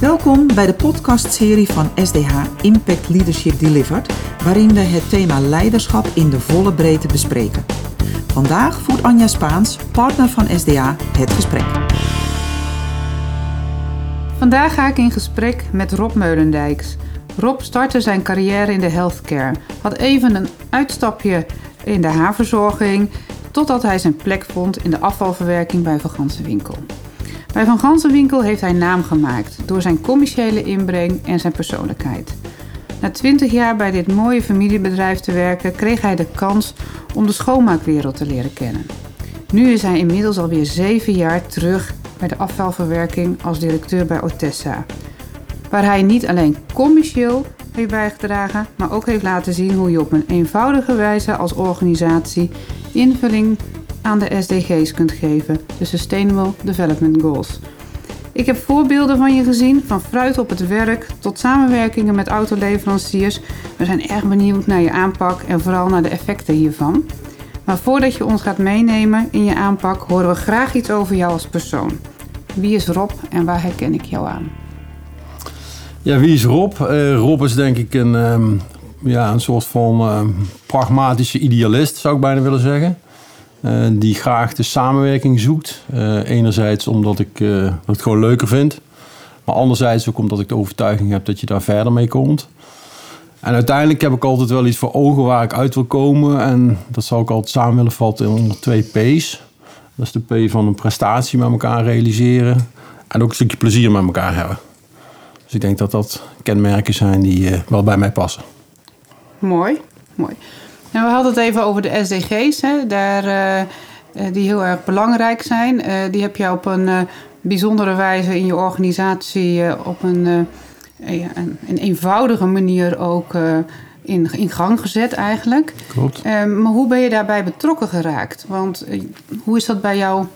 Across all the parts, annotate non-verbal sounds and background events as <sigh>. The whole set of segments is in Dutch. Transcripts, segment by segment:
Welkom bij de podcastserie van SDH Impact Leadership Delivered, waarin we het thema leiderschap in de volle breedte bespreken. Vandaag voert Anja Spaans, partner van SDH, het gesprek. Vandaag ga ik in gesprek met Rob Meulendijks. Rob startte zijn carrière in de healthcare, had even een uitstapje in de haarverzorging, totdat hij zijn plek vond in de afvalverwerking bij Van Gansenwinkel. Bij Van Gansenwinkel heeft hij naam gemaakt door zijn commerciële inbreng en zijn persoonlijkheid. Na 20 jaar bij dit mooie familiebedrijf te werken, kreeg hij de kans om de schoonmaakwereld te leren kennen. Nu is hij inmiddels alweer 7 jaar terug bij de afvalverwerking als directeur bij Otessa. Waar hij niet alleen commercieel heeft bijgedragen, maar ook heeft laten zien hoe je op een eenvoudige wijze als organisatie invulling aan de SDG's kunt geven, de Sustainable Development Goals. Ik heb voorbeelden van je gezien, van fruit op het werk tot samenwerkingen met autoleveranciers. We zijn erg benieuwd naar je aanpak en vooral naar de effecten hiervan. Maar voordat je ons gaat meenemen in je aanpak, horen we graag iets over jou als persoon. Wie is Rob en waar herken ik jou aan? Ja, wie is Rob? Uh, Rob is denk ik een, um, ja, een soort van uh, pragmatische idealist, zou ik bijna willen zeggen. Uh, die graag de samenwerking zoekt. enerzijds omdat ik het gewoon leuker vind. Maar anderzijds ook omdat ik de overtuiging heb dat je daar verder mee komt. En uiteindelijk heb ik altijd wel iets voor ogen waar ik uit wil komen. En dat zou ik altijd samen willen vatten onder twee P's. Dat is de P van een prestatie met elkaar realiseren. En ook een stukje plezier met elkaar hebben. Dus ik denk dat dat kenmerken zijn die wel bij mij passen. Mooi, mooi. En we hadden het even over de SDG's, hè, daar, uh, die heel erg belangrijk zijn. Uh, die heb je op een bijzondere wijze in je organisatie op een, een, een, eenvoudige manier ook in, in gang gezet eigenlijk. Klopt. maar hoe ben je daarbij betrokken geraakt? Want hoe is dat bij jou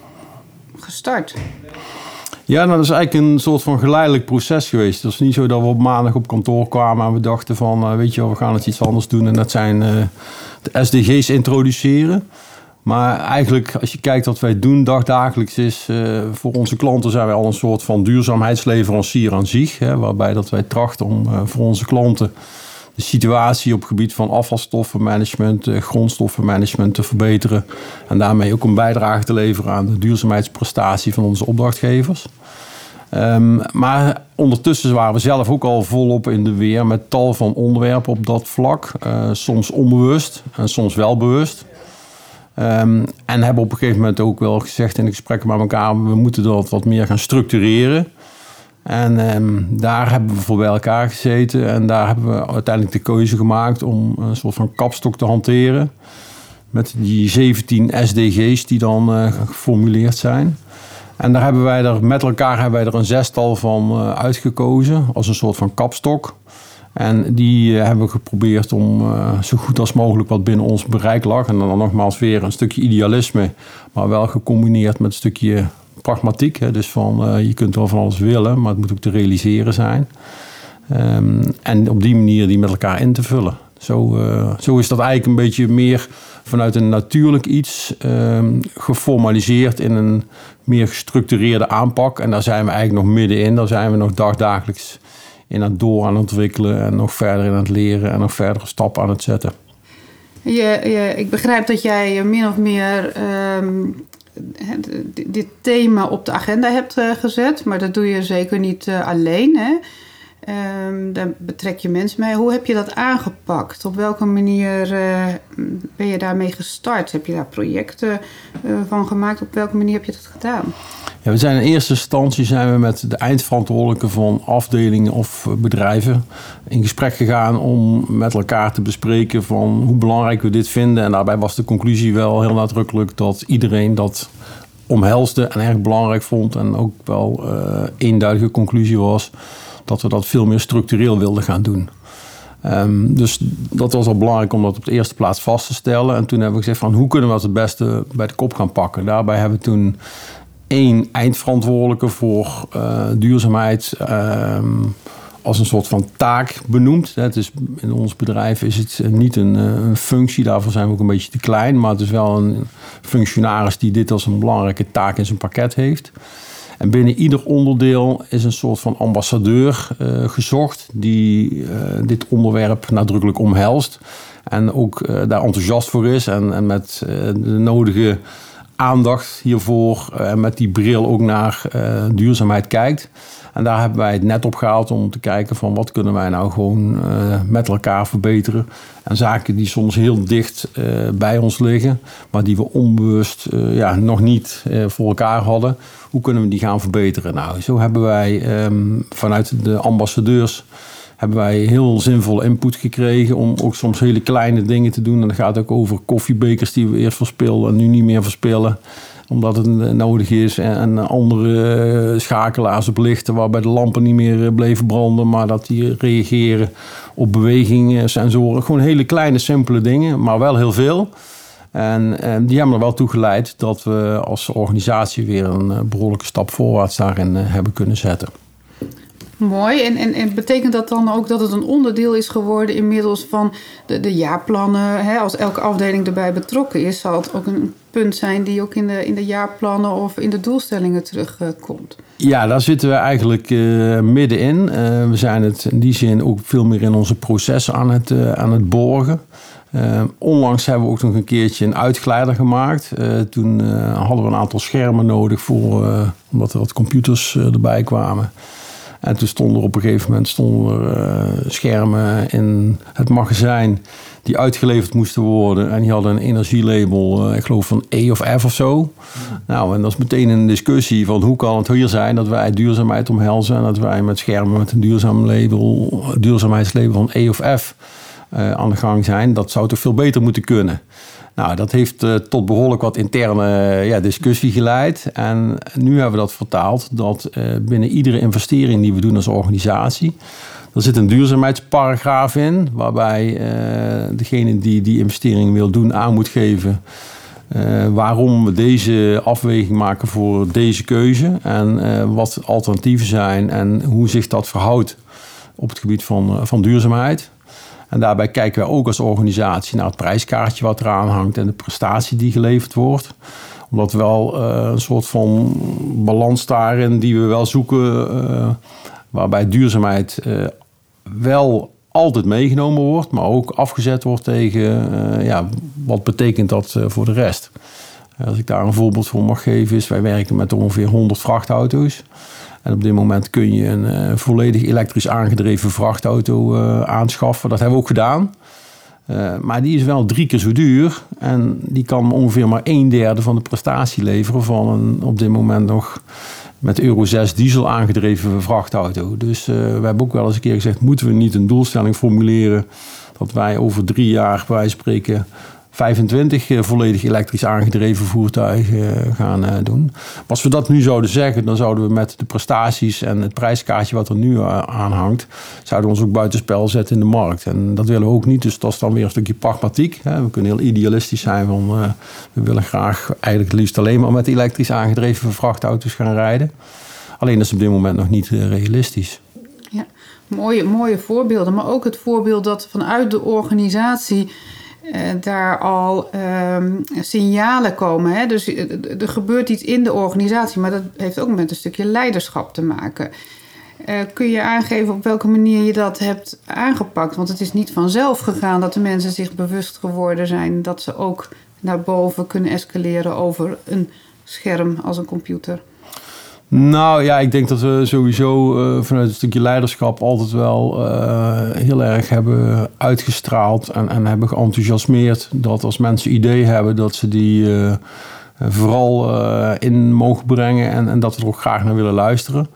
gestart? Ja, nou, dat is eigenlijk een soort van geleidelijk proces geweest. Het is niet zo dat we op maandag op kantoor kwamen en we dachten van, uh, weet je we gaan het iets anders doen. En dat zijn uh, de SDG's introduceren. Maar eigenlijk, als je kijkt wat wij doen dagdagelijks is, uh, voor onze klanten zijn wij al een soort van duurzaamheidsleverancier aan zich. Hè, waarbij dat wij trachten om voor onze klanten de situatie op het gebied van afvalstoffenmanagement, grondstoffenmanagement te verbeteren. En daarmee ook een bijdrage te leveren aan de duurzaamheidsprestatie van onze opdrachtgevers. Um, maar ondertussen waren we zelf ook al volop in de weer met tal van onderwerpen op dat vlak. Uh, soms onbewust en soms wel bewust. Um, en hebben op een gegeven moment ook wel gezegd in de gesprekken met elkaar: we moeten dat wat meer gaan structureren. En um, daar hebben we voor bij elkaar gezeten. En daar hebben we uiteindelijk de keuze gemaakt om een soort van kapstok te hanteren. Met die 17 SDG's die dan uh, geformuleerd zijn. En daar hebben wij er met elkaar hebben wij er een zestal van uh, uitgekozen als een soort van kapstok. En die uh, hebben we geprobeerd om zo goed als mogelijk wat binnen ons bereik lag. En dan nogmaals weer een stukje idealisme, maar wel gecombineerd met een stukje pragmatiek. Hè? Dus van uh, je kunt wel van alles willen, maar het moet ook te realiseren zijn. Um, en op die manier die met elkaar in te vullen. Zo, uh, zo is dat eigenlijk een beetje meer vanuit een natuurlijk iets um, geformaliseerd in een meer gestructureerde aanpak. En daar zijn we eigenlijk nog middenin. Daar zijn we nog dagdagelijks in het door aan het ontwikkelen en nog verder in het leren en nog verdere stappen aan het zetten. Je, je, ik begrijp dat jij min of meer um, dit thema op de agenda hebt eh, gezet. Maar dat doe je zeker niet eh, alleen. Hè? Um, daar betrek je mensen mee. Hoe heb je dat aangepakt? Op welke manier uh, ben je daarmee gestart? Heb je daar projecten uh, van gemaakt? Op welke manier heb je dat gedaan? Ja, we zijn in eerste instantie zijn we met de eindverantwoordelijken van afdelingen of bedrijven in gesprek gegaan om met elkaar te bespreken van hoe belangrijk we dit vinden. En daarbij was de conclusie wel heel nadrukkelijk dat iedereen dat omhelsde en erg belangrijk vond. En ook wel uh, eenduidige conclusie was dat we dat veel meer structureel wilden gaan doen. Um, dus dat was al belangrijk om dat op de eerste plaats vast te stellen. En toen hebben we gezegd van hoe kunnen we dat het beste bij de kop gaan pakken. Daarbij hebben we toen één eindverantwoordelijke voor uh, duurzaamheid um, als een soort van taak benoemd. Het is, in ons bedrijf is het niet een, eh, een, functie, daarvoor zijn we ook een beetje te klein. Maar het is wel een functionaris die dit als een belangrijke taak in zijn pakket heeft. En binnen ieder onderdeel is een soort van ambassadeur gezocht die dit onderwerp nadrukkelijk omhelst. En ook daar enthousiast voor is en, en met de nodige aandacht hiervoor en met die bril ook naar duurzaamheid kijkt. En daar hebben wij het net op gehaald om te kijken van wat kunnen wij nou gewoon uh, met elkaar verbeteren. En zaken die soms heel dicht uh, bij ons liggen, maar die we onbewust uh, ja, nog niet voor elkaar hadden. Hoe kunnen we die gaan verbeteren? Nou, zo hebben wij um, vanuit de ambassadeurs hebben wij heel zinvolle input gekregen om ook soms hele kleine dingen te doen. En dat gaat ook over koffiebekers die we eerst verspilden en nu niet meer verspillen omdat het nodig is. En, andere eh, schakelaars op lichten waarbij de lampen niet meer eh, bleven branden. Maar dat die reageren op beweging, sensoren. Gewoon hele kleine, simpele dingen, maar wel heel veel. En, en, die hebben er wel toe geleid dat we als organisatie weer een eh, behoorlijke stap voorwaarts daarin hebben kunnen zetten. Mooi. En, en, en betekent dat dan ook dat het een onderdeel is geworden inmiddels van de, de jaarplannen? Hè? Als elke afdeling erbij betrokken is, zal het ook een punt zijn die ook in de, in de jaarplannen of in de doelstellingen terugkomt? ja, daar zitten we eigenlijk uh, middenin. Uh, we zijn het in die zin ook veel meer in onze processen aan het, uh, aan het borgen. onlangs hebben we ook nog een keertje een uitgeleider gemaakt. toen hadden we een aantal schermen nodig voor, omdat er wat computers erbij kwamen. En toen stonden er op een gegeven moment stonden er, uh, schermen in het magazijn die uitgeleverd moesten worden. En die hadden een energielabel, uh, ik geloof van E of F of zo. Nou, en dat is meteen een discussie van hoe kan het hier zijn dat wij duurzaamheid omhelzen en dat wij met schermen met een duurzaam label, duurzaamheidslabel van E of F aan de gang zijn. Dat zou toch veel beter moeten kunnen. Nou, dat heeft uh, tot behoorlijk wat interne uh, ja, discussie geleid. En nu hebben we dat vertaald dat binnen iedere investering die we doen als organisatie, er zit een duurzaamheidsparagraaf in, waarbij degene die die investering wil doen aan moet geven waarom we deze afweging maken voor deze keuze en wat alternatieven zijn en hoe zich dat verhoudt op het gebied van, van duurzaamheid. En daarbij kijken we ook als organisatie naar het prijskaartje wat eraan hangt en de prestatie die geleverd wordt. Omdat wel uh, een soort van balans daarin die we wel zoeken, uh, waarbij duurzaamheid uh, wel altijd meegenomen wordt, maar ook afgezet wordt tegen ja, wat betekent dat voor de rest. Als ik daar een voorbeeld voor mag geven, is wij werken met ongeveer 100 vrachtauto's. En op dit moment kun je een uh, volledig elektrisch aangedreven vrachtauto uh, aanschaffen. Dat hebben we ook gedaan. Uh, maar die is wel drie keer zo duur. En die kan ongeveer maar een derde van de prestatie leveren van een op dit moment nog met Euro 6 diesel aangedreven vrachtauto. Dus we hebben ook wel eens een keer gezegd: moeten we niet een doelstelling formuleren dat wij over drie jaar, bij spreken, 25 eh, volledig elektrisch aangedreven voertuigen eh, gaan eh, doen. Maar als we dat nu zouden zeggen, dan zouden we met de prestaties en het prijskaartje wat er nu aan hangt, zouden we ons ook buitenspel zetten in de markt. En dat willen we ook niet, dus dat is dan weer een stukje pragmatiek. We kunnen heel idealistisch zijn van we willen graag eigenlijk liefst alleen maar met elektrisch aangedreven vrachtauto's gaan rijden. Alleen dat is op dit moment nog niet realistisch. Ja, mooie, mooie voorbeelden, maar ook het voorbeeld dat vanuit de organisatie daar al um, signalen komen. Hè? Dus er gebeurt iets in de organisatie, maar dat heeft ook met een stukje leiderschap te maken. Uh, kun je aangeven op welke manier je dat hebt aangepakt? Want het is niet vanzelf gegaan dat de mensen zich bewust geworden zijn dat ze ook naar boven kunnen escaleren over een scherm als een computer. Nou ja, ik denk dat we sowieso uh, vanuit een stukje leiderschap altijd wel uh, heel erg hebben uitgestraald en, en hebben geenthousiasmeerd. Dat als mensen ideeën hebben, dat ze die uh, vooral in mogen brengen en, en, dat we er ook graag naar willen luisteren.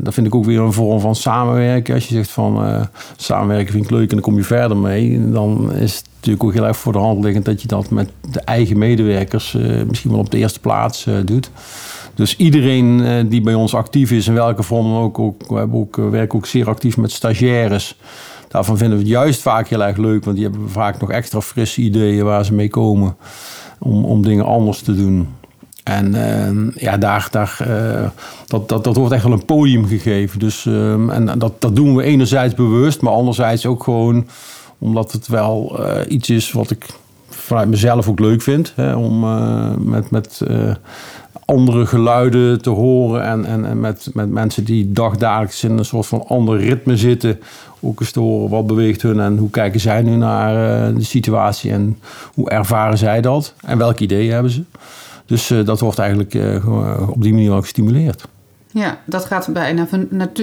dat vind ik ook weer een vorm van samenwerken. Als je zegt van samenwerken vind ik leuk en dan kom je verder mee, dan is het natuurlijk ook heel erg voor de hand liggend dat je dat met de eigen medewerkers misschien wel op de eerste plaats doet. Dus iedereen eh, die bij ons actief is, in welke vorm dan ook, ook we hebben ook, eh, werken ook zeer actief met stagiaires. Daarvan vinden we het juist vaak heel erg leuk, want die hebben vaak nog extra frisse ideeën waar ze mee komen om, om dingen anders te doen. En uh, ja, daar, daar, uh, dat, dat, wordt echt wel een podium gegeven. Dus, uh, en dat, dat doen we enerzijds bewust, maar anderzijds ook gewoon omdat het wel iets is wat ik vanuit mezelf ook leuk vind. Hè, om met, met andere geluiden te horen en, en, en met, met mensen die dagdagelijks in een soort van ander ritme zitten, ook eens te horen wat beweegt hun en hoe kijken zij nu naar de situatie en hoe ervaren zij dat en welke ideeën hebben ze. Dus dat wordt eigenlijk op die manier ook gestimuleerd. Ja, dat gaat bijna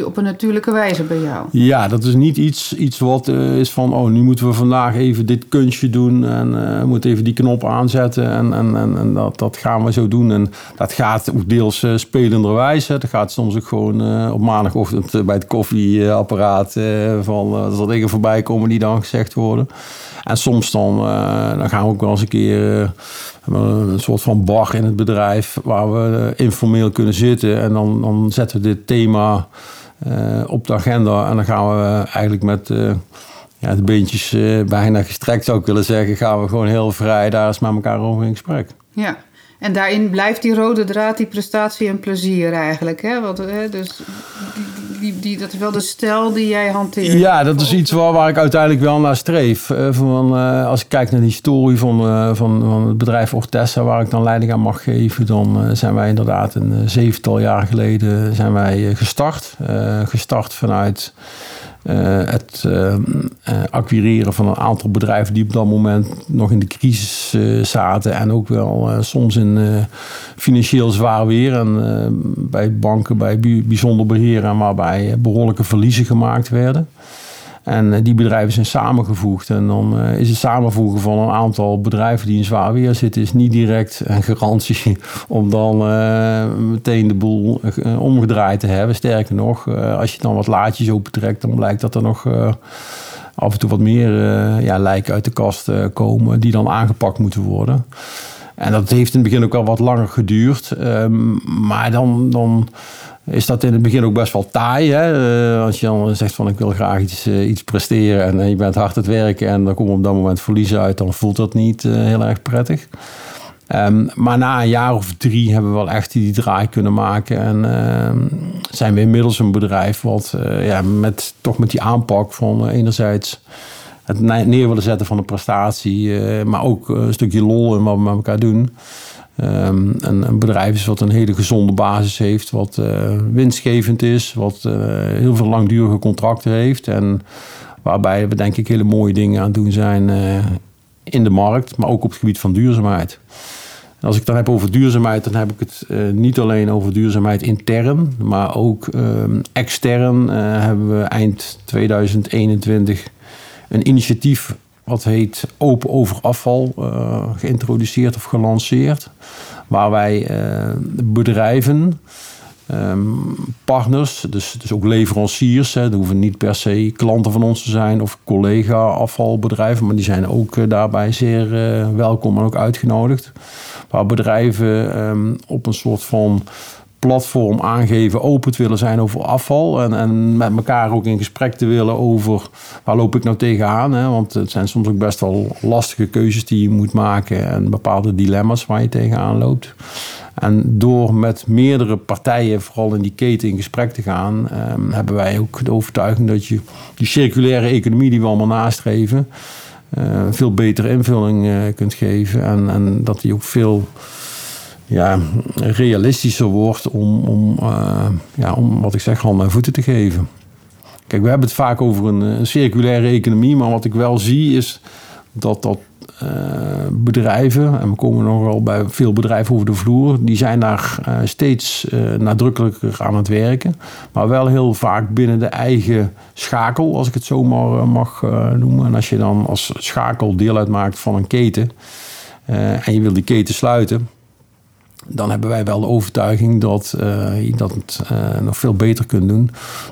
op een natuurlijke wijze bij jou. Ja, dat is niet iets, iets wat uh, is van... oh, nu moeten we vandaag even dit kunstje doen... en uh, we moeten even die knop aanzetten en, en, en, en, dat, dat gaan we zo doen. En dat gaat ook deels uh, spelenderwijs. Dat gaat soms ook gewoon op maandagochtend bij het koffieapparaat... van dat er dingen voorbij komen die dan gezegd worden. En soms dan, dan gaan we ook wel eens een keer een soort van bar in het bedrijf waar we eh, informeel kunnen zitten. En dan, dan zetten we dit thema uh, op de agenda. En dan gaan we eigenlijk met ja, de beentjes bijna gestrekt, zou ik willen zeggen, gaan we gewoon heel vrij daar eens met elkaar over in gesprek. Ja. En daarin blijft die rode draad, die prestatie en plezier eigenlijk. Hè? Want, hè, dus die, die, dat is wel de stijl die jij hanteert. Ja, dat is iets waar, waar ik uiteindelijk wel naar streef. Van, uh, als ik kijk naar die historie van, uh, van, van het bedrijf Ortessa, waar ik dan leiding aan mag geven, dan zijn wij inderdaad een zevental jaar geleden zijn wij gestart. gestart vanuit het uh, acquireren van een aantal bedrijven die op dat moment nog in de crisis uh, zaten en ook wel soms in financieel zwaar weer en bij banken bij bijzonder beheer en waarbij behoorlijke verliezen gemaakt werden. En eh, die bedrijven zijn samengevoegd. En dan eh, is het samenvoegen van een aantal bedrijven die in zwaar weer zitten, is niet direct een garantie <laughs> om dan uh, meteen de boel omgedraaid te hebben. Sterker nog, als je dan wat laadjes opentrekt, dan blijkt dat er nog af en toe wat meer ja, lijken uit de kast komen die dan aangepakt moeten worden. En dat heeft in het begin ook al wat langer geduurd. Ehm, maar dan. dan is dat in het begin ook best wel taai. Hè? Uh, als je dan zegt van ik wil graag iets, uh, iets presteren en, en, je bent hard aan het werken en dan komen op dat moment verliezen uit, dan voelt dat niet heel erg prettig. Um, maar na een jaar of drie hebben we wel echt die draai kunnen maken. En ehm, zijn we inmiddels een bedrijf wat ja, met, toch met die aanpak van enerzijds het neer willen zetten van de prestatie, maar ook een stukje lol in wat we met elkaar doen. Um, een, bedrijf is wat een hele gezonde basis heeft, wat uh, winstgevend is, wat uh, heel veel langdurige contracten heeft en waarbij we denk ik hele mooie dingen aan het doen zijn uh, in de markt, maar ook op het gebied van duurzaamheid. En als ik dan heb over duurzaamheid, dan heb ik het niet alleen over duurzaamheid intern, maar ook ehm, extern hebben we eind 2021 een initiatief wat heet Open over afval uh, geïntroduceerd of gelanceerd. Waar wij uh, bedrijven, um, partners, dus, dus ook leveranciers, hè, dat hoeven niet per se klanten van ons te zijn of collega afvalbedrijven, maar die zijn ook uh, daarbij zeer welkom en ook uitgenodigd. Waar bedrijven um, op een soort van platform aangeven open te willen zijn over afval. En, en met elkaar ook in gesprek te willen over waar loop ik nou tegenaan. Hè? Want het zijn soms ook best wel lastige keuzes die je moet maken en bepaalde dilemma's waar je tegenaan loopt. En door met meerdere partijen, vooral in die keten, in gesprek te gaan, ehm, hebben wij ook de overtuiging dat je die circulaire economie die we allemaal nastreven, uh, veel betere invulling uh, kunt geven. En, en dat die ook veel ja, realistischer wordt om, om, uh, ja, om, wat ik zeg, handen en voeten te geven. Kijk, we hebben het vaak over een, circulaire economie, maar wat ik wel zie is dat dat uh, bedrijven, en we komen nogal bij veel bedrijven over de vloer, die zijn daar uh, steeds nadrukkelijker aan het werken. Maar wel heel vaak binnen de eigen schakel, als ik het zo maar mag noemen. En als je dan als schakel deel uitmaakt van een keten en je wil die keten sluiten, dan hebben wij wel de overtuiging dat uh, je dat uh, nog veel beter kunt doen.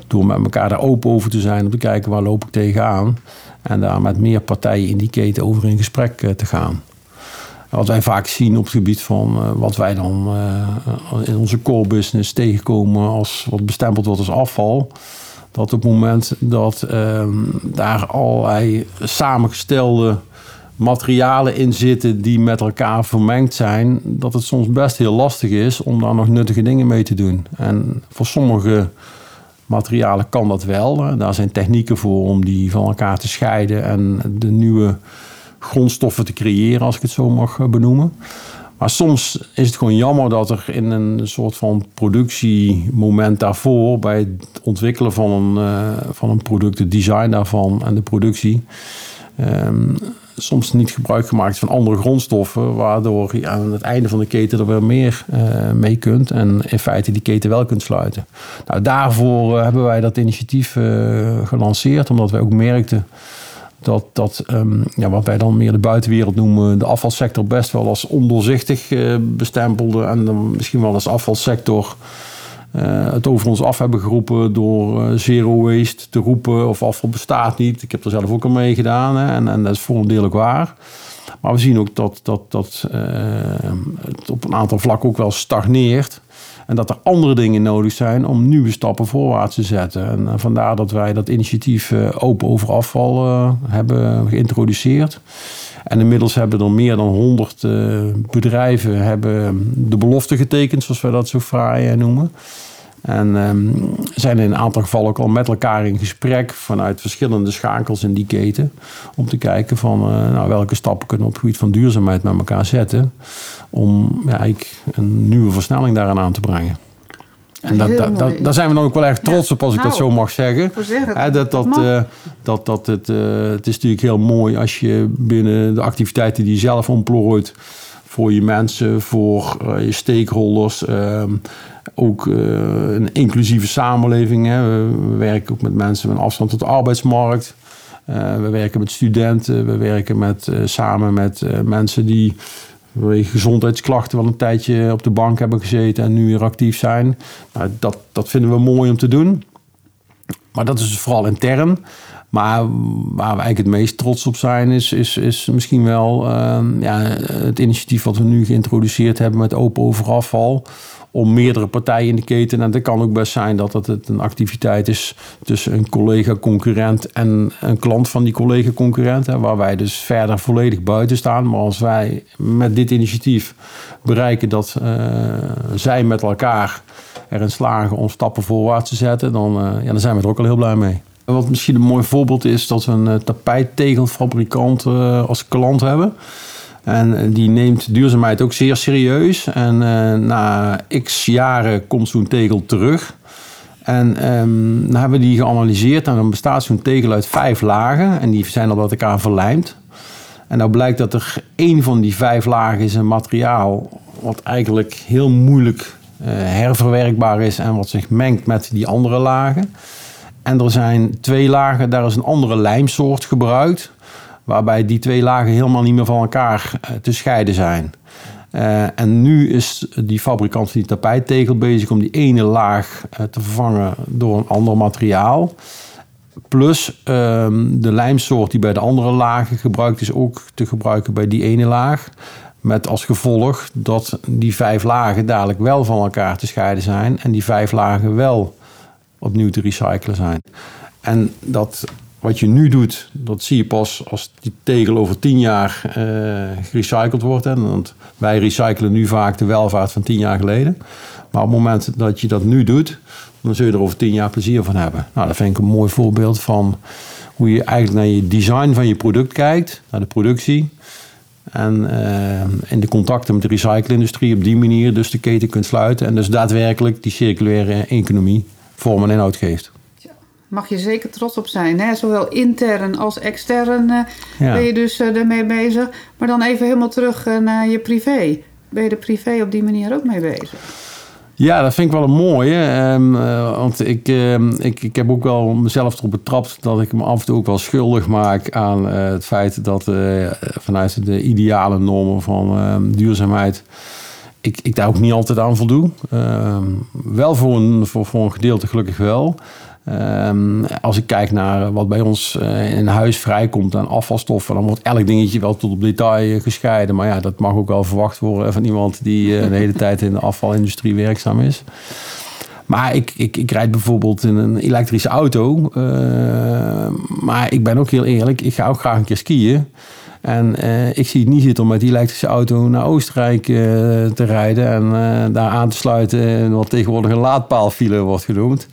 Door met elkaar daar open over te zijn, om te kijken waar loop ik tegenaan. En daar met meer partijen in die keten over in gesprek uh, te gaan. Wat wij vaak zien op het gebied van wat wij dan in onze core business tegenkomen als wat bestempeld wordt als afval. Dat op het moment dat ehm, daar allerlei samengestelde materialen in zitten die met elkaar vermengd zijn, dat het soms best heel lastig is om daar nog nuttige dingen mee te doen. En voor sommige materialen kan dat wel. Daar zijn technieken voor om die van elkaar te scheiden en de nieuwe grondstoffen te creëren, als ik het zo mag benoemen. Maar soms is het gewoon jammer dat er in een soort van productiemoment daarvoor, bij het ontwikkelen van een, uh, van een product, het design daarvan en de productie, um, soms niet gebruik gemaakt van andere grondstoffen, waardoor je aan het einde van de keten er weer meer uh, mee kunt en in feite die keten wel kunt sluiten. Nou, daarvoor uh, hebben wij dat initiatief uh, gelanceerd, omdat wij ook merkten dat, dat um, ja, wat wij dan meer de buitenwereld noemen, de afvalsector best wel als ondoorzichtig bestempelde en dan misschien wel als afvalsector uh, het over ons af hebben geroepen door uh, zero waste te roepen of afval bestaat niet. Ik heb er zelf ook al mee gedaan hè, en, en dat is voor een deel ook waar. Maar we zien ook dat, dat, dat uh, het op een aantal vlakken ook wel stagneert. En dat er andere dingen nodig zijn om nieuwe stappen voorwaarts te zetten. En vandaar dat wij dat initiatief Open over afval hebben geïntroduceerd. En inmiddels hebben er meer dan 100 bedrijven hebben de belofte getekend, zoals wij dat zo fraai noemen. En um, zijn in een aantal gevallen ook al met elkaar in gesprek vanuit verschillende schakels in die keten. Om te kijken van uh, nou, welke stappen kunnen we op het gebied van duurzaamheid met elkaar zetten. Om ja, eigenlijk een nieuwe versnelling daaraan aan te brengen. En dat, dat, dat, daar zijn we dan ook wel erg trots op, als ik dat nou, zo mag zeggen. zeggen dat, dat, uh, dat, dat het, uh, het is natuurlijk heel mooi als je binnen de activiteiten die je zelf ontplooit, voor je mensen, voor uh, je stakeholders, ehm, ook een inclusieve samenleving. Hè. We, we, werken ook met mensen met afstand tot de arbeidsmarkt. we werken met studenten, we werken met, samen met mensen die gezondheidsklachten wel een tijdje op de bank hebben gezeten en nu weer actief zijn. Nou, dat, dat vinden we mooi om te doen. Maar dat is dus vooral intern. Maar waar we eigenlijk het meest trots op zijn, is, is, is misschien wel uh, ja, het initiatief wat we nu geïntroduceerd hebben met Open Over Afval om meerdere partijen in de keten. En dat kan ook best zijn dat het een activiteit is tussen een collega-concurrent en een klant van die collega-concurrent. Waar wij dus verder volledig buiten staan. Maar als wij met dit initiatief bereiken dat uh, zij met elkaar erin slagen om stappen voorwaarts te zetten, dan, uh, ja, dan zijn we er ook al heel blij mee. Wat misschien een mooi voorbeeld is dat we een uh, tapijttegelfabrikant als klant hebben. En die neemt duurzaamheid ook zeer serieus. En na x jaren komt zo'n tegel terug. En um, dan hebben we die geanalyseerd. En dan bestaat zo'n tegel uit vijf lagen. En die zijn al met elkaar verlijmd. En nou blijkt dat er één van die vijf lagen is een materiaal... wat eigenlijk heel moeilijk uh, herverwerkbaar is... en wat zich mengt met die andere lagen. En er zijn twee lagen, daar is een andere lijmsoort gebruikt... Waarbij die twee lagen helemaal niet meer van elkaar eh, te scheiden zijn. Uh, en nu is die fabrikant van die tapijttegel bezig om die ene laag uh, te vervangen door een ander materiaal. Plus um, de lijmsoort die bij de andere lagen gebruikt is ook te gebruiken bij die ene laag. Met als gevolg dat die vijf lagen dadelijk wel van elkaar te scheiden zijn en die vijf lagen wel opnieuw te recyclen zijn. En dat wat je nu doet, dat zie je pas als die tegel over tien jaar uh, gerecycled wordt. Hè? Want wij recyclen nu vaak de welvaart van tien jaar geleden. Maar op het moment dat je dat nu doet, dan zul je er over tien jaar plezier van hebben. Nou, dat vind ik een mooi voorbeeld van hoe je eigenlijk naar je design van je product kijkt, naar de productie. En uh, in de contacten met de recyclingindustrie op die manier dus de keten kunt sluiten. En dus daadwerkelijk die circulaire economie vorm en inhoud geeft mag je zeker trots op zijn. Hè? Zowel intern als extern uh, ben je dus uh, ermee bezig. Maar dan even helemaal terug uh, naar je privé. Ben je er privé op die manier ook mee bezig? Ja, dat vind ik wel een mooie. Um, want ik, uh, ik, ik heb ook wel mezelf erop betrapt dat ik me af en toe ook wel schuldig maak aan uh, het feit dat uh, vanuit de ideale normen van ehm, duurzaamheid. Ik, ik daar ook niet altijd aan voldoe. Ehm, wel voor een, voor, voor een gedeelte gelukkig wel. Um, als ik kijk naar wat bij ons uh, in huis vrijkomt aan afvalstoffen, dan wordt elk dingetje wel tot op detail gescheiden. Maar ja, dat mag ook wel verwacht worden van iemand die de hele tijd in de afvalindustrie werkzaam is. Maar ik, ik, ik rijd bijvoorbeeld in een elektrische auto. Uh, maar ik ben ook heel eerlijk, ik ga ook graag een keer skiën. En ik zie het niet zitten om met die elektrische auto naar Oostenrijk te rijden en daar aan te sluiten in wat tegenwoordig een laadpaalfile wordt genoemd.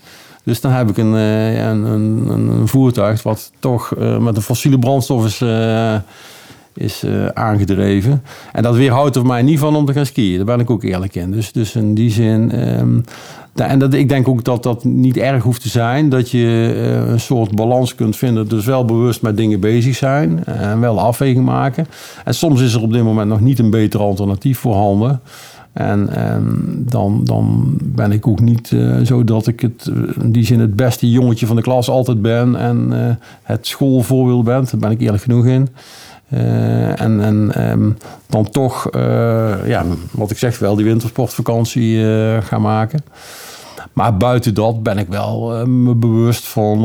Dus dan heb ik een, een, een, een voertuig wat toch met een fossiele brandstof is, is aangedreven. En dat weerhoudt er mij niet van om te gaan skiën. Daar ben ik ook eerlijk in. Dus, dus in die zin... Um, en dat, ik denk ook dat dat niet erg hoeft te zijn. Dat je uh, een soort balans kunt vinden. Dus wel bewust met dingen bezig zijn. En wel afweging maken. En soms is er op dit moment nog niet een beter alternatief voorhanden. En um, dan, dan ben ik ook niet uh, zo dat ik het, in die zin het beste jongetje van de klas altijd ben. En het schoolvoorbeeld ben. Daar ben ik eerlijk genoeg in. Uh, en um, dan toch, ja, wat ik zeg, wel die wintersportvakantie gaan maken. Maar buiten dat ben ik wel me bewust van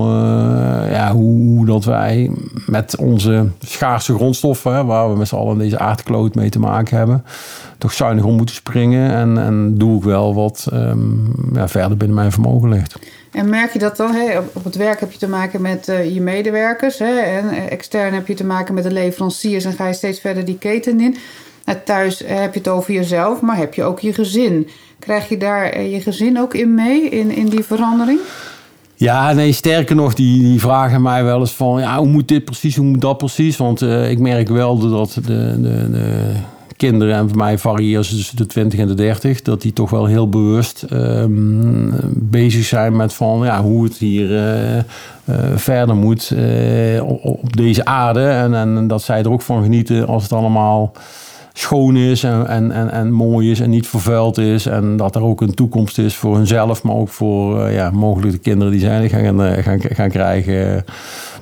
ja, hoe, dat wij met onze schaarse grondstoffen, waar we met z'n allen deze aardkloot mee te maken hebben, toch zuinig om moeten springen. En, en doe ik wel wat um, ja, verder binnen mijn vermogen ligt. En merk je dat dan? Op het werk heb je te maken met uh, je medewerkers. Hè? En extern heb je te maken met de leveranciers. En ga je steeds verder die keten in. thuis heb je het over jezelf, maar heb je ook je gezin. Krijg je daar eh, je gezin ook in mee, in, in die verandering? Ja, nee, sterker nog, die, die vragen mij wel eens van... Ja, hoe moet dit precies, hoe moet dat precies? Want ik merk wel dat de, de, de kinderen... en voor mij variëren ze tussen de 20 en de 30... dat die toch wel heel bewust um, bezig zijn met van... Ja, hoe het hier uh, uh, verder moet op, op, deze aarde. En, en dat zij er ook van genieten als het allemaal schoon is en, en, en, en, mooi is en niet vervuild is. En dat er ook een toekomst is voor hunzelf, maar ook voor ja, mogelijk de kinderen die zij gaan, gaan, gaan krijgen.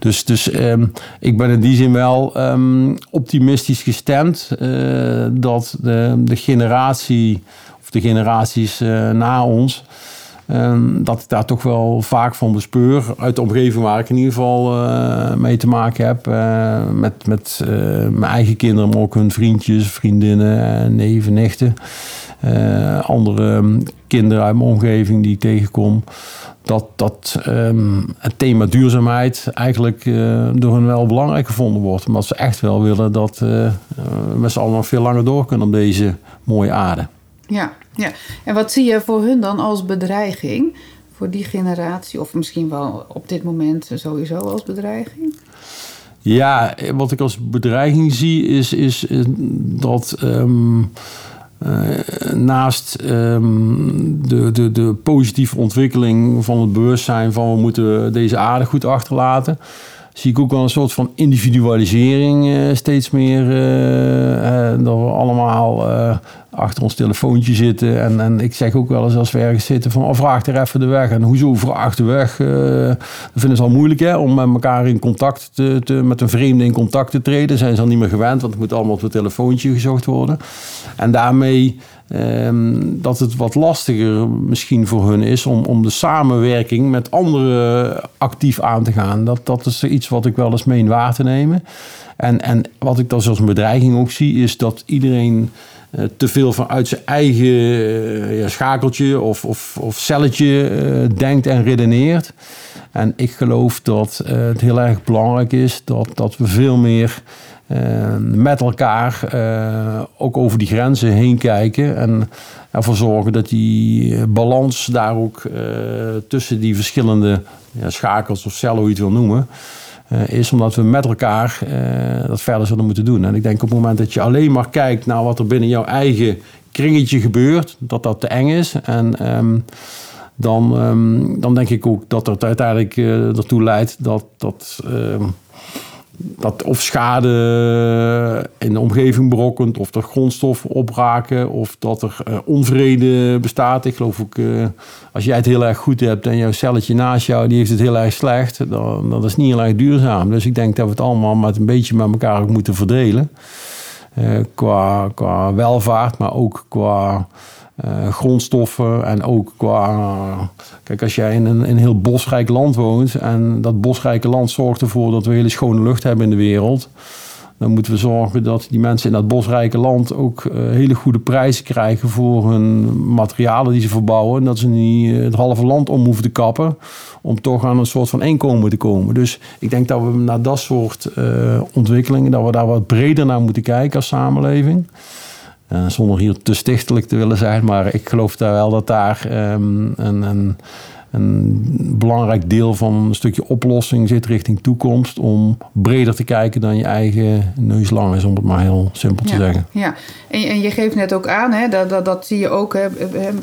Dus, dus um, ik ben in die zin wel um, optimistisch gestemd uh, dat de, de generatie of de generaties na ons Um, dat ik daar toch wel vaak van bespeur. Uit de omgeving waar ik in ieder geval uh, mee te maken heb. Met met mijn eigen kinderen, maar ook hun vriendjes, vriendinnen, neven, nichten. andere kinderen uit mijn omgeving die ik tegenkom. Dat, dat um, het thema duurzaamheid eigenlijk door hen wel belangrijk gevonden wordt. Omdat ze echt wel willen dat we met z'n allen nog veel langer door kunnen op deze mooie aarde. Ja, ja. En wat zie je voor hun dan als bedreiging? Voor die generatie, of misschien wel op dit moment sowieso als bedreiging? Ja, wat ik als bedreiging zie is, is dat um, uh, naast um, de, de, de positieve ontwikkeling van het bewustzijn van we moeten deze aarde goed achterlaten, zie ik ook wel een soort van individualisering uh, steeds meer. Uh, dat we allemaal achter ons telefoontje zitten. En, en ik zeg ook wel eens als we ergens zitten van oh, vraag er even de weg. En hoezo vraag de weg? Uh, dat vinden ze al moeilijk hè, om met elkaar in contact te, te, met een vreemde in contact te treden. Zijn ze al niet meer gewend, want het moet allemaal op het telefoontje gezocht worden. En daarmee um, dat het wat lastiger misschien voor hun is om, om de samenwerking met anderen actief aan te gaan. Dat, dat is iets wat ik wel eens meen waar te nemen. En, en wat ik dan als een bedreiging ook zie, is dat iedereen te veel vanuit zijn eigen uh, ja, schakeltje of, of, of celletje uh, denkt en redeneert. En ik geloof dat het heel erg belangrijk is dat, dat we veel meer met elkaar ook over die grenzen heen kijken. En ervoor zorgen dat die balans daar ook tussen die verschillende ja, schakels of cellen, hoe je het wil noemen is omdat we met elkaar uh, dat verder zullen moeten doen. En ik denk op het moment dat je alleen maar kijkt naar wat er binnen jouw eigen kringetje gebeurt, dat dat te eng is. En um, dan, um, dan denk ik ook dat het uiteindelijk uh, ertoe leidt dat, dat ehm, dat of schade in de omgeving berokkent, of er grondstoffen opraken, of dat er uh, onvrede bestaat. Ik geloof ook, uh, als jij het heel erg goed hebt en jouw celletje naast jou, die heeft het heel erg slecht, dan dat is niet heel erg duurzaam. Dus ik denk dat we het allemaal met een beetje met elkaar ook moeten verdelen. Uh, qua, qua welvaart, maar ook qua uh, grondstoffen en ook qua. Kijk, als jij in een, een heel bosrijk land woont en dat bosrijke land zorgt ervoor dat we hele schone lucht hebben in de wereld. Dan moeten we zorgen dat die mensen in dat bosrijke land ook uh, hele goede prijzen krijgen voor hun materialen die ze verbouwen. En dat ze niet het halve land om hoeven te kappen om toch aan een soort van inkomen te komen. Dus ik denk dat we naar dat soort ontwikkelingen, dat we daar wat breder naar moeten kijken als samenleving. Uh, zonder hier te stichtelijk te willen zijn, maar ik geloof daar wel dat daar um, een, een, een belangrijk deel van een stukje oplossing zit richting toekomst. Om breder te kijken dan je eigen neus lang is, om het maar heel simpel te zeggen. Ja, en, en je geeft net ook aan, hè, dat, dat, dat zie je ook hè,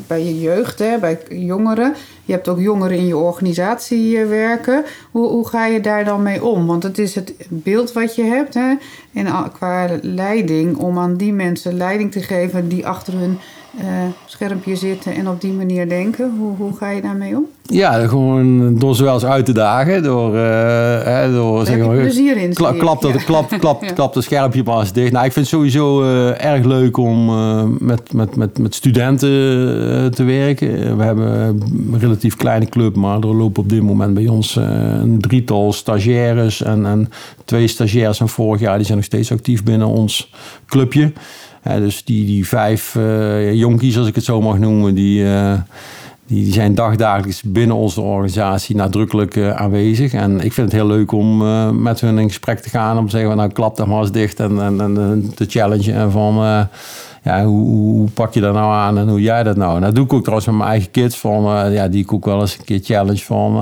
bij je jeugd, hè, bij jongeren. Je hebt ook jongeren in je organisatie eh, werken. Hoe, hoe ga je daar dan mee om? Want het is het beeld wat je hebt hè, en qua leiding, om aan die mensen leiding te geven die achter hun schermpje zitten en op die manier denken. Hoe, hoe ga je daarmee om? Ja, gewoon door ze wel eens uit te dagen. Door, uh, hè, door zeg maar, plezier in. Kla, klap, dat, ja. klap, klap, <laughs> ja. klap het schermpje maar eens dicht. Nou, ik vind het sowieso uh, erg leuk om met, met, met, met studenten te werken. We hebben een relatief kleine club, maar er lopen op dit moment bij ons een drietal stagiaires. En, en twee stagiaires van vorig jaar die zijn nog steeds actief binnen ons clubje dus die, die vijf uh, jonkies, als ik het zo mag noemen, die, uh, die, zijn dagdagelijks binnen onze organisatie nadrukkelijk uh, aanwezig. En ik vind het heel leuk om met hun in gesprek te gaan. Om te zeggen, nou klap dat maar eens dicht en, en, en te challengen van... ja, hoe, pak je dat nou aan en hoe jij dat nou? En dat doe ik ook trouwens met mijn eigen kids. Van, ja, die ik ook wel eens een keer challenge van...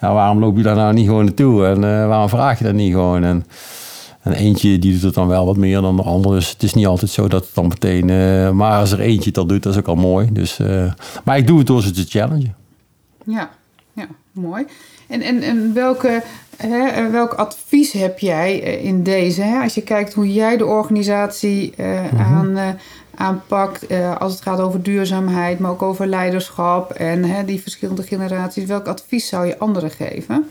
ja, waarom loop je daar nou niet gewoon naartoe? En waarom vraag je dat niet gewoon? En, en eentje die doet het dan wel wat meer dan de andere. Dus het is niet altijd zo dat het dan meteen... Uh, maar als er eentje dat doet, dat is ook al mooi. Dus, uh, maar ik doe het door ze te challengen. Ja, ja mooi. En, en, en welke, hè, welk advies heb jij eh, in deze? Hè? Als je kijkt hoe jij de organisatie uh, mm -hmm. aan, aanpakt... als het gaat over duurzaamheid, maar ook over leiderschap... en hè, die verschillende generaties. Welk advies zou je anderen geven?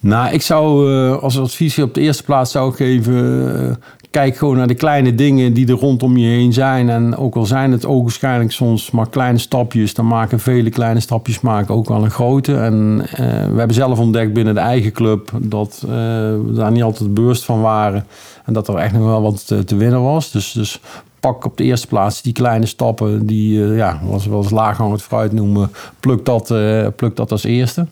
Nou, ik zou uh, als advies op de eerste plaats zou geven... Uh, kijk gewoon naar de kleine dingen die er rondom je heen zijn. En ook al zijn het ogenschijnlijk soms maar kleine stapjes... dan maken vele kleine stapjes maken ook wel een grote. En uh, we hebben zelf ontdekt binnen de eigen club... dat we daar niet altijd bewust van waren. En dat er echt nog wel wat te, winnen was. Dus, dus pak op de eerste plaats die kleine stappen... die, ja, wat we wel eens laaghangend fruit noemen... pluk dat, pluk dat als eerste.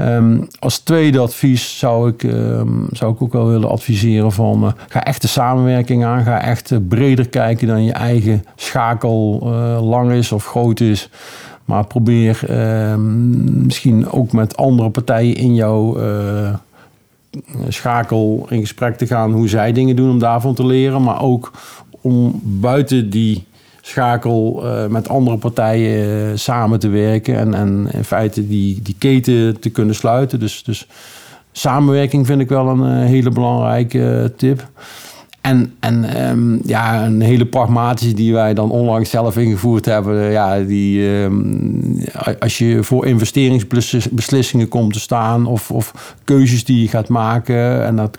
Um, als tweede advies zou ik, um, zou ik ook wel willen adviseren van uh, ga echt de samenwerking aan. Ga echt uh, breder kijken dan je eigen schakel uh, lang is of groot is. Maar probeer ehm, misschien ook met andere partijen in jouw schakel in gesprek te gaan hoe zij dingen doen om daarvan te leren. Maar ook om buiten die schakel uh, met andere partijen uh, samen te werken en, en in feite die, die keten te kunnen sluiten. Dus, dus samenwerking vind ik wel een uh, hele belangrijke tip. En, en um, ja, een hele pragmatische die wij dan onlangs zelf ingevoerd hebben. Ja, die, um, als je voor investeringsbeslissingen komt te staan of, of keuzes die je gaat maken. En dat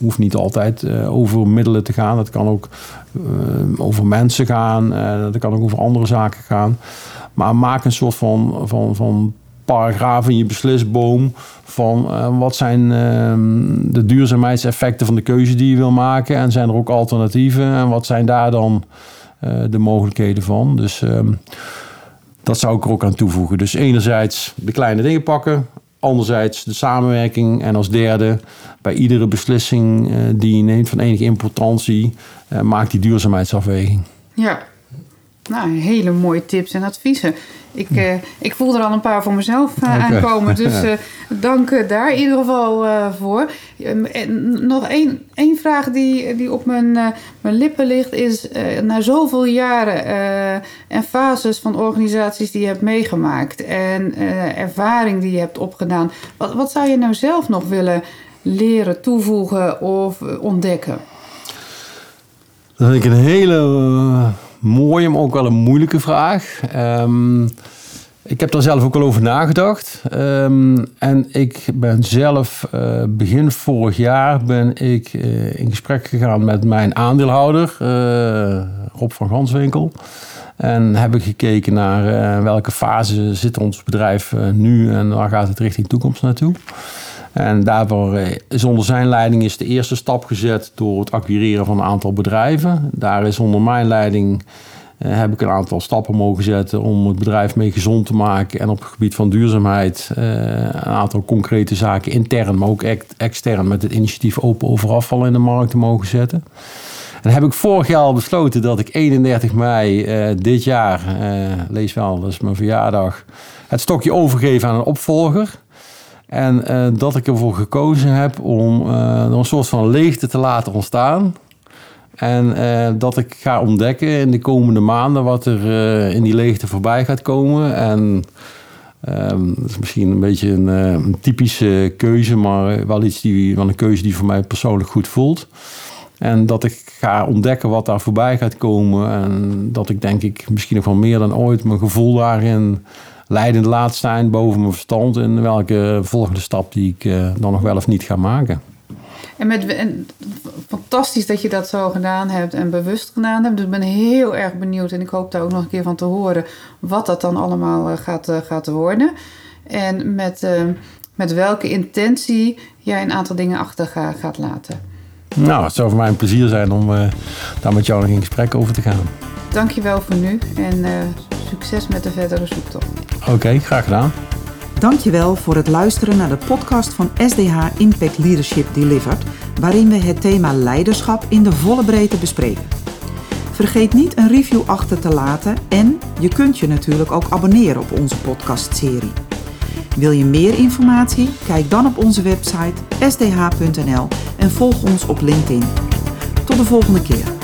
hoeft niet altijd uh, over middelen te gaan. Dat kan ook uh, over mensen gaan. Uh, dat kan ook over andere zaken gaan. Maar maak een soort van, van, van paragraaf in je beslisboom van wat zijn ehm, de duurzaamheidseffecten van de keuze die je wil maken en zijn er ook alternatieven en wat zijn daar dan de mogelijkheden van. Dus um, dat zou ik er ook aan toevoegen. Dus enerzijds de kleine dingen pakken, Anderzijds de samenwerking. En als derde, bij iedere beslissing uh, die je neemt van enige importantie, uh, maak die duurzaamheidsafweging. Ja, nou, hele mooie tips en adviezen. Ik, uh, ik voel er al een paar voor mezelf uh, okay. aankomen. Dus <laughs> uh, dank daar in ieder geval voor. En nog één, één vraag die, die op mijn, mijn lippen ligt is... na zoveel jaren en fases van organisaties die je hebt meegemaakt... en ervaring die je hebt opgedaan... Wat, wat zou je nou zelf nog willen leren, toevoegen of ontdekken? Dat ik een hele mooie, maar ook wel een moeilijke vraag. Um, ik heb daar zelf ook al over nagedacht. Um, en ik ben zelf uh, begin vorig jaar ben ik uh, in gesprek gegaan met mijn aandeelhouder, uh, Rob van Ganswinkel. En heb ik gekeken naar welke fase zit ons bedrijf nu en waar gaat het richting toekomst naartoe. En daarvoor is onder zijn leiding is de eerste stap gezet door het acquireren van een aantal bedrijven. Daar is onder mijn leiding uh, heb ik een aantal stappen mogen zetten om het bedrijf mee gezond te maken. En op het gebied van duurzaamheid uh, een aantal concrete zaken intern, maar ook extern met het initiatief Open Over Afval in de markt te mogen zetten. En heb ik vorig jaar al besloten dat ik 31 mei dit jaar, lees wel, dat is mijn verjaardag, het stokje overgeef aan een opvolger. En uh, dat ik ervoor gekozen heb om er een soort van leegte te laten ontstaan. En dat ik ga ontdekken in de komende maanden wat er in die leegte voorbij gaat komen. En Um, dat is misschien een beetje een, een, typische keuze, maar wel iets die, wel een keuze die voor mij persoonlijk goed voelt. En dat ik ga ontdekken wat daar voorbij gaat komen. En dat ik denk ik misschien nog wel meer dan ooit mijn gevoel daarin leidend laat zijn boven mijn verstand. En welke volgende stap die ik uh, dan nog wel of niet ga maken. En, met, en fantastisch dat je dat zo gedaan hebt en bewust gedaan hebt. Dus ik ben heel erg benieuwd en ik hoop daar ook nog een keer van te horen wat dat dan allemaal uh, gaat, uh, gaat worden. En met, met welke intentie jij een aantal dingen achter ga, gaat laten. Nou, het zou voor mij een plezier zijn om daar met jou nog in gesprek over te gaan. Dankjewel voor nu en succes met de verdere zoektocht. Oké, okay, graag gedaan. Dankjewel voor het luisteren naar de podcast van SDH Impact Leadership Delivered, waarin we het thema leiderschap in de volle breedte bespreken. Vergeet niet een review achter te laten en je kunt je natuurlijk ook abonneren op onze podcastserie. Wil je meer informatie? Kijk dan op onze website sdh.nl en volg ons op LinkedIn. Tot de volgende keer.